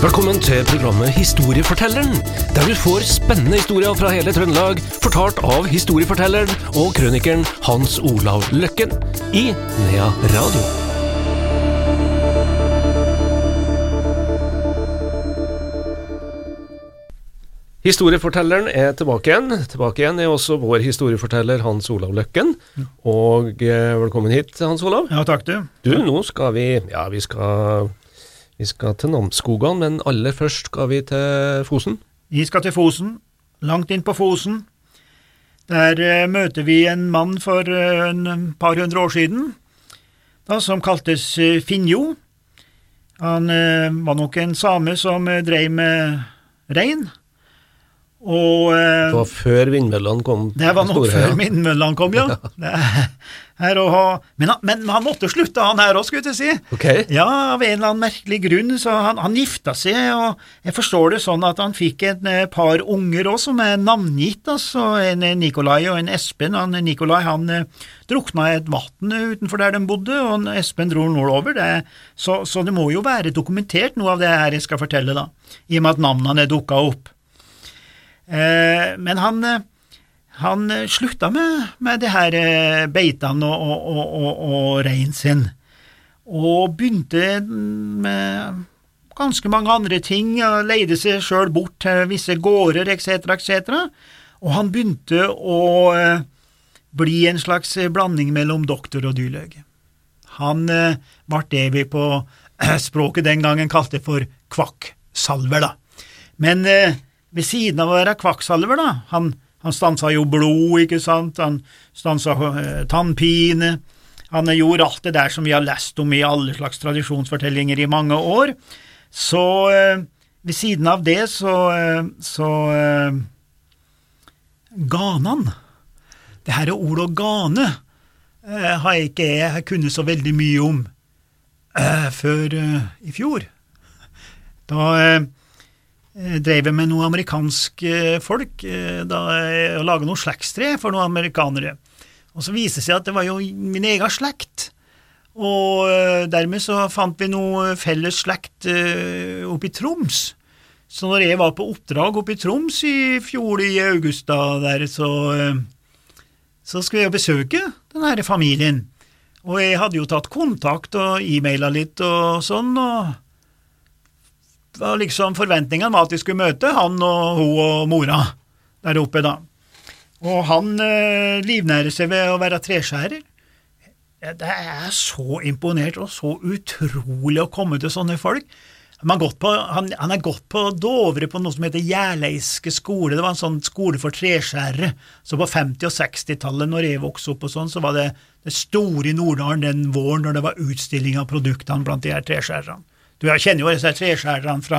Velkommen til programmet Historiefortelleren, der du får spennende historier fra hele Trøndelag, fortalt av historiefortelleren og krønikeren Hans Olav Løkken i Nea Radio. Historiefortelleren er tilbake igjen. Tilbake igjen er også vår historieforteller Hans Olav Løkken. Og eh, velkommen hit, Hans Olav. Ja, takk du. Du, nå skal vi Ja, vi skal, vi skal til Namsskogan, men aller først skal vi til Fosen. Vi skal til Fosen, langt inn på Fosen. Der eh, møter vi en mann for eh, en par hundre år siden, da, som kaltes eh, Finjo. Han var nok en same som drev med rein, og eh, Det var før vindmøllene kom. Det var nok før vindmøllene kom, ja. Er- Her ha, men, han, men han måtte slutte, han her òg, skulle jeg si. Okay. Ja, av en eller annen merkelig grunn, så han, han gifta seg, og jeg forstår det sånn at han fikk et eh, par unger òg som er navngitt, altså en Nikolai og en Espen. Han Nikolai han eh, drukna i et vann utenfor der de bodde, og Espen dro nordover. Det, så, så det må jo være dokumentert noe av det her jeg skal fortelle, da, i og med at navnene dukka opp. Eh, men han, eh, han eh, slutta med, med det her beitene og, og, og, og, reinen sin, og begynte med ganske mange andre ting, og leide seg sjøl bort til visse gårder etc., etc., og han begynte å bli en slags blanding mellom doktor og dyrlege. Han ble det vi på språket den gangen kalte for kvakksalver, da. Men ved siden av å være kvakksalver, da, han, han stansa jo blod, ikke sant, han stansa eh, tannpine, han gjorde alt det der som vi har lest om i alle slags tradisjonsfortellinger i mange år, så eh, ved siden av det så, eh, så eh, Ganan. Det her ordet å gane eh, har jeg ikke jeg kunnet så veldig mye om eh, før eh, i fjor. Da eh, drev jeg med noen amerikanske folk eh, da, eh, og laga noe slektstre for noen amerikanere. Og så viste det seg at det var jo min egen slekt. Og eh, dermed så fant vi noe felles slekt eh, oppe i Troms. Så når jeg var på oppdrag oppe i Troms i fjor i august, da, der, så, eh, så skulle jeg besøke denne familien. Og jeg hadde jo tatt kontakt og e-maila litt og sånn, og var liksom forventningene var at de skulle møte han og hun og mora der oppe, da. Og han eh, livnærer seg ved å være treskjærer. Jeg er så imponert og så utrolig å komme til sånne folk. Han på, han, han er gått på Dovre på noe som heter Gjerleiske skole. Det var en sånn skole for treskjærere. Så på 50- og 60-tallet, når jeg vokste opp og sånn, så var det det store i Nordalen den våren når det var utstilling av produktene blant de her treskjærerne. Du jeg kjenner jo disse treskjærerne fra,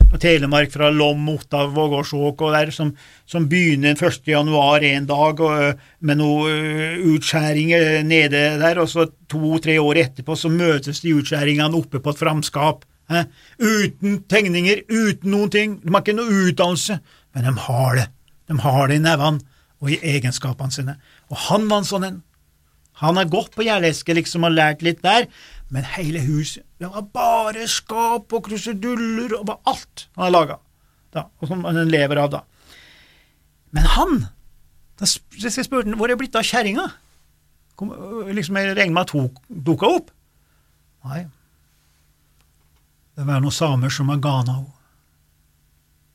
fra Telemark, fra Lom, Ottav, Vågårdsåk og der, som, som begynner 1. januar en dag og, med noen utskjæringer nede der, og så to-tre år etterpå så møtes de utskjæringene oppe på et framskap. Eh? Uten tegninger, uten noen ting. De har ikke noe utdannelse, men de har det. De har det i nevene og i egenskapene sine. Og han var en sånn en. Han har gått på Gjerlesket liksom og lært litt der, men hele huset, det var bare skap og kruseduller og bare alt han har laga, og som han lever av, da. Men han, da jeg spurte hvor er det blitt av kjerringa? Liksom, jeg regner med at hun dukka opp. Nei, det var noen samer som har gana henne.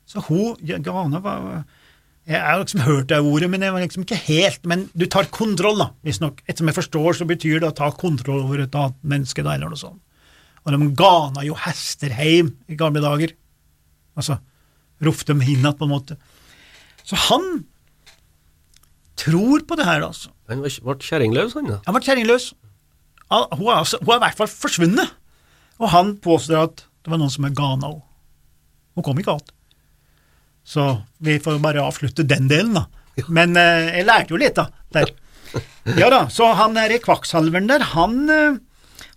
Så hun, gana var Jeg har liksom hørt det ordet, men jeg var liksom ikke helt Men du tar kontroll, da, visstnok. Etter som jeg forstår, så betyr det å ta kontroll over et annet menneske, da, eller noe sånt. Og de gana jo hester heim i gamle dager. Altså, ropte dem inn igjen, på en måte. Så han tror på det her, altså. Han var- ble kjerringløs, han da. Han ble kjerringløs. Hun altså, hun er i hvert fall forsvunnet. Og han påstår at det var noen som er gana henne. Hun kom ikke igjen. Så vi får bare avslutte den delen, da. Men eh, jeg lærte jo litt, da. Der. Ja da, så han der i kvakksalveren der, han, eh,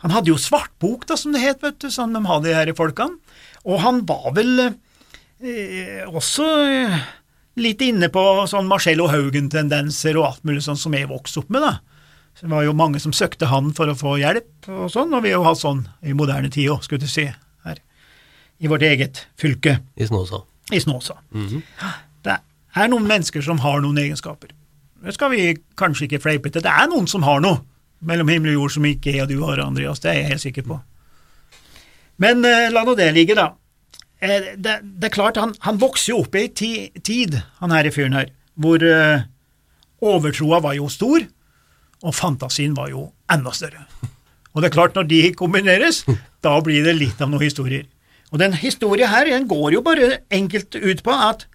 han hadde jo svartbok, da, som det het, vet du, som de hadde her i folkene. Og han var vel eh, også eh, litt inne på sånn Marcello Haugen-tendenser og alt mulig sånn som jeg vokste opp med, da. Så det var jo mange som søkte han for å få hjelp og sånn, og vi har jo hatt sånn i moderne tid òg, skulle du si, her i vårt eget fylke, I Snåsa. I Snåsa. Mhm. Det er noen mennesker som har noen egenskaper. Det skal vi kanskje ikke fleipe til. Det er noen som har noe mellom himmel og jord som ikke jeg og du har, Andreas. Det er jeg helt sikker på. Men eh, la nå det ligge, da. Eh, det, det er klart, han, han vokser jo opp i ei ti, tid, han her i fyren her, hvor eh, overtroa var jo stor, og fantasien var jo enda større. Og det er klart, når de kombineres, da blir det litt av noen historier. Og den historien her, den går jo bare enkelt ut på at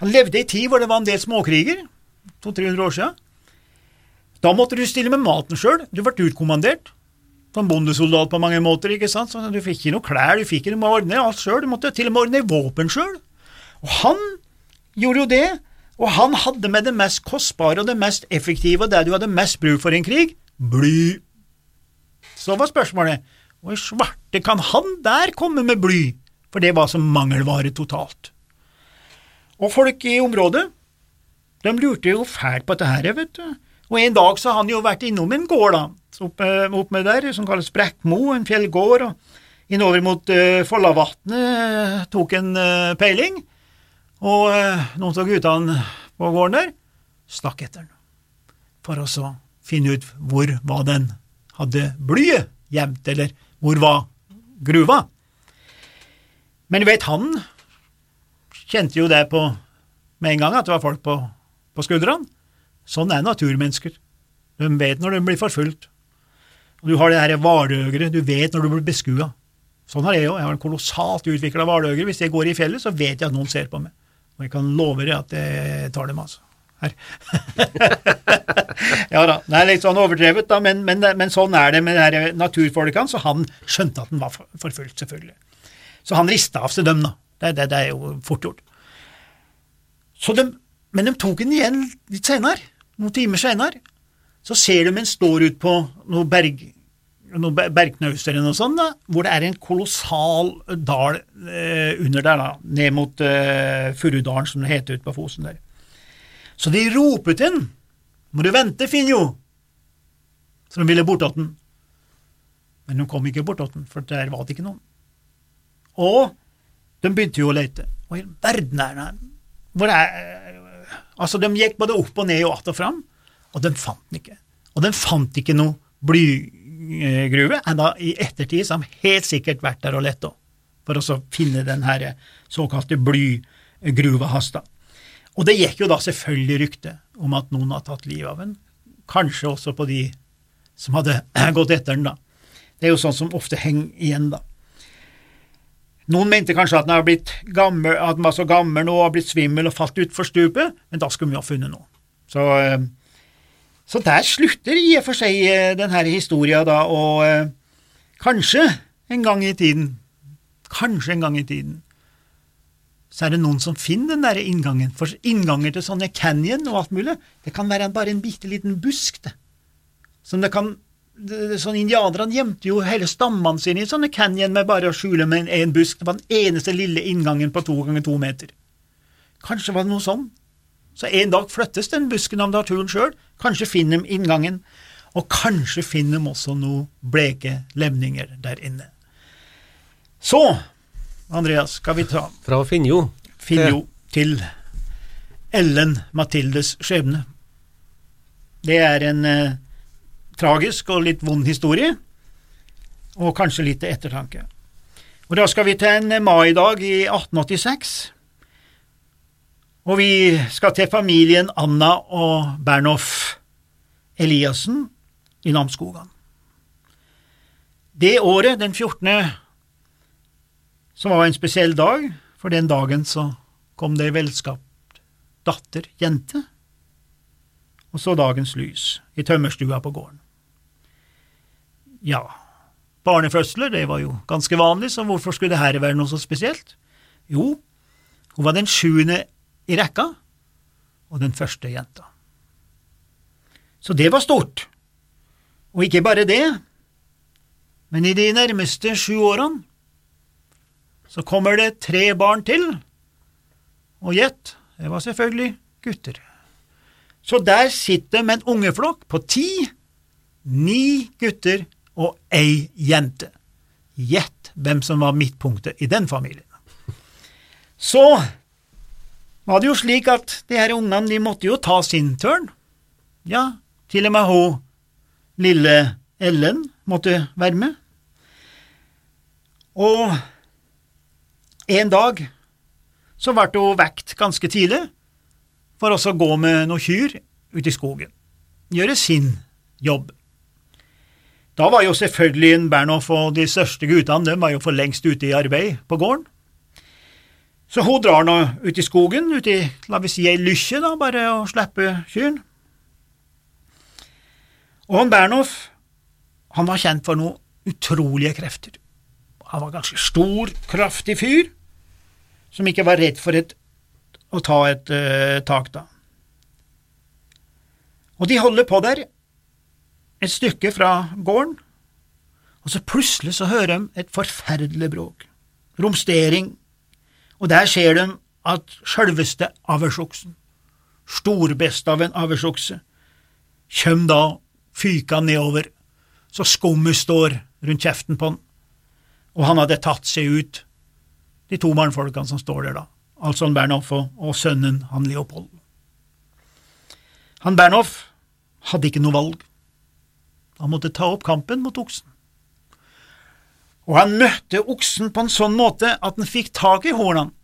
han levde i tid hvor det var en del småkriger, 200-300 år siden. Da måtte du stille med maten sjøl, du ble utkommandert. Som bondesoldat på mange måter, ikke sant, så du fikk ikke noe klær, du fikk ikke noe å ordne alt sjøl, du måtte til og med ordne våpen sjøl. Og han gjorde jo det, og han hadde med det mest kostbare og det mest effektive og det du hadde mest bruk for i en krig, bly. Så var spørsmålet, hvor i svarte kan han der komme med bly, for det var som mangelvare totalt. Og folk i området, de lurte jo fælt på dette her, vet du. Og en dag så har han jo vært innom en gård, da, oppe, oppe med der, som kalles Brekkmo, en fjellgård, og innover mot uh, Follavatnet uh, tok en uh, peiling, og uh, noen av guttene på gården der stakk etter den, for å så finne ut hvor var den hadde blyet gjemt, eller hvor var gruva. Men du vet, han kjente jo det på med en gang, at det var folk på, på skuldrene. Sånn er naturmennesker. De vet når de blir forfulgt. Du har det her hvaløgeret, du vet når du blir beskua. Sånn har jeg òg. Jeg har en kolossalt utvikla hvaløgre. Hvis jeg går i fjellet, så vet jeg at noen ser på meg. Og jeg kan love deg at jeg tar dem, altså. Her. ja da, det er litt sånn overdrevet, da, men, men, men sånn er det med de naturfolkene, så han skjønte at han var for- forfulgt, selvfølgelig. Så han rista av seg dem, da. Det, det, det er jo fort gjort. Så de, men de tok den igjen litt senere, noen timer senere. Så ser de en står ut på noe berg, noen ber- bergknauser eller noe sånt, da, hvor det er en kolossal dal eh, under der, da, ned mot eh, Furudalen, som det heter ute på Fosen der. Så de roper til den, må du vente, Finjo, så de ville bortåt den. Men de kom ikke bortåt den, for der var det ikke noen. Og de begynte jo å lete. Hva i verden er det her? Er Altså, de gikk både opp og ned og att og fram, og de fant den ikke. Og de fant ikke noe blygruve. Enda i ettertid så har de helt sikkert vært der og lett òg, for å finne den her såkalte blygruva Hasta. Og det gikk jo da selvfølgelig rykte om at noen har tatt livet av den, kanskje også på de som hadde gått etter den, da. Det er jo sånn som ofte henger igjen, da. Noen mente kanskje at den var så gammel nå og har blitt svimmel og falt utfor stupet, men da skulle vi ha funnet noe. Så, eh, så der slutter i og for seg eh, denne historien da, og eh, kanskje en gang i tiden, kanskje en gang i tiden, så er det noen som finner den der inngangen, for innganger til sånne canyon og alt mulig, det kan være bare en bitte liten busk, det, som det kan sånn Indianerne gjemte jo hele stammene sine i sånne canyon med bare å skjule med en, en busk. Det var den eneste lille inngangen på to ganger to meter. Kanskje var det noe sånn. Så en dag flyttes den busken av naturen sjøl. Kanskje finner de inngangen, og kanskje finner de også noen bleke levninger der inne. Så, Andreas, skal vi ta Fra Finnjo. Finjo til Ellen Mathildes skjebne. Det er en eh, tragisk og litt vond historie, og kanskje litt til ettertanke. Og Da skal vi til en maidag i 1886, og vi skal til familien Anna og Bernhoff Eliassen i Namsskogan. Det året, den 14., som var en spesiell dag, for den dagen så kom det ei velskapt datter, jente, og så dagens lys i tømmerstua på gården. Ja, barnefødsler, det var jo ganske vanlig, så hvorfor skulle det her være noe så spesielt? Jo, hun var den sjuende i rekka, og den første jenta. Så det var stort. Og ikke bare det, men i de nærmeste sju årene så kommer det tre barn til, og gjett, det var selvfølgelig gutter. Så der sitter med en ungeflokk på ti, ni gutter og ei jente. Gjett hvem som var midtpunktet i den familien. Så var det jo slik at de her ungene de måtte jo ta sin tørn. Ja, til og med hun lille Ellen måtte være med. Og en dag så ble hun vekt ganske tidlig for å gå med noen kyr ute i skogen, gjøre sin jobb. Da var jo selvfølgelig Bernhoff og de største guttene var jo for lengst ute i arbeid på gården. Så hun drar nå ut i skogen, ut i la vi si ei lykke, da, bare å slippe kyrne. Og han Bernhoff han var kjent for noen utrolige krefter. Han var ganske stor, kraftig fyr, som ikke var redd for et, å ta et uh, tak, da. Og de holder på der et stykke fra gården, og så plutselig så hører de et forferdelig bråk, romstering, og der ser de at sjølveste aversoksen, storbest av en aversokse, kjem da fyka nedover så skummet står rundt kjeften på han, og han hadde tatt seg ut, de to mannfolkene som står der da, altså Bernhoff og, og sønnen han Leopold. Han Bernhoff hadde ikke noe valg. Han måtte ta opp kampen mot oksen. Og han møtte oksen på en sånn måte at han fikk tak i hornene.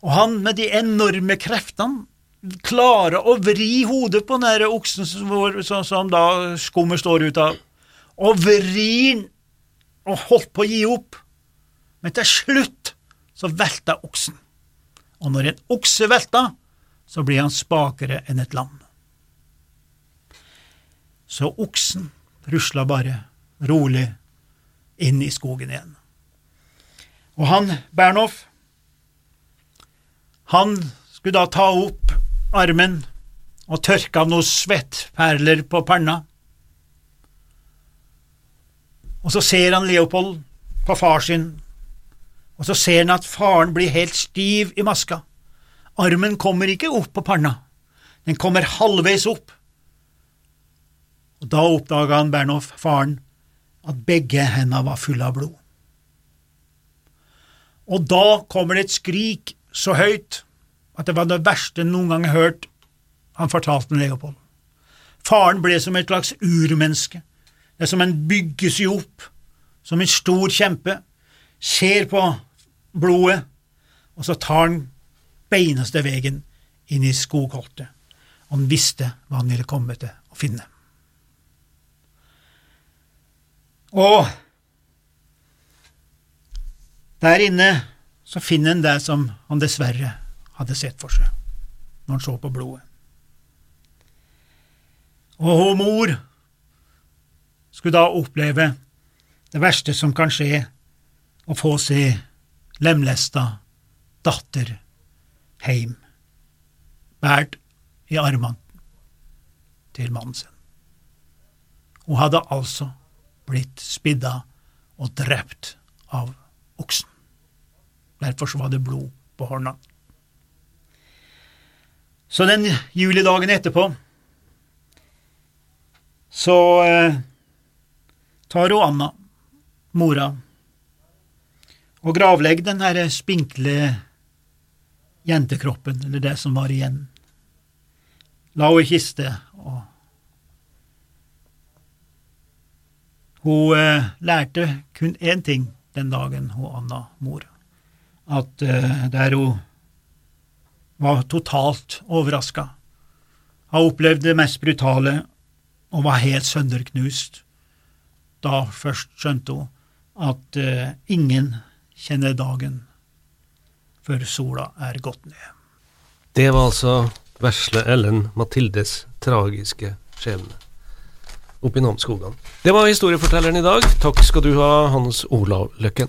Og han, med de enorme kreftene, klarer å vri hodet på den oksen som, som da skummet står ut av, og vri den og holdt på å gi opp. Men til slutt så velta oksen, og når en okse velter, så blir han spakere enn et lam. Så oksen rusla bare rolig inn i skogen igjen. Og han Bernhoff, han skulle da ta opp armen og tørke av noen svettperler på panna. Og så ser han Leopold på far sin, og så ser han at faren blir helt stiv i maska. Armen kommer ikke opp på panna, den kommer halvveis opp. Og Da oppdaga han Bernhoff, faren, at begge hendene var fulle av blod. Og da kommer det et skrik så høyt at det var det verste noen gang hørt, han fortalte Leopold. Faren ble som et slags urmenneske. Det er som en bygger seg opp, som en stor kjempe, ser på blodet, og så tar han beineste veien inn i skogholtet. Han visste hva han ville komme til å finne. Og der inne så finner han det som han dessverre hadde sett for seg når han så på blodet. Og hun mor skulle da oppleve det verste som kan skje, å få se lemlesta datter heim, båret i armene til mannen sin. Hun hadde altså blitt spidda og drept av oksen. Derfor så var det blod på hånda. Så den julidagen etterpå så eh, tar hun Anna, mora, og gravlegge den her spinkle jentekroppen, eller det som var igjen. La henne i kiste, og hun eh, lærte kun én ting den dagen, hun Anna, mor, at eh, der hun var totalt overraska. Har opplevd det mest brutale og var helt sønderknust. Da først skjønte hun at eh, ingen kjenner dagen før sola er gått ned. Det var altså vesle Ellen Mathildes tragiske skjebne oppe i Namsskogan. Det var historiefortelleren i dag. Takk skal du ha, Hans Olav Løkken.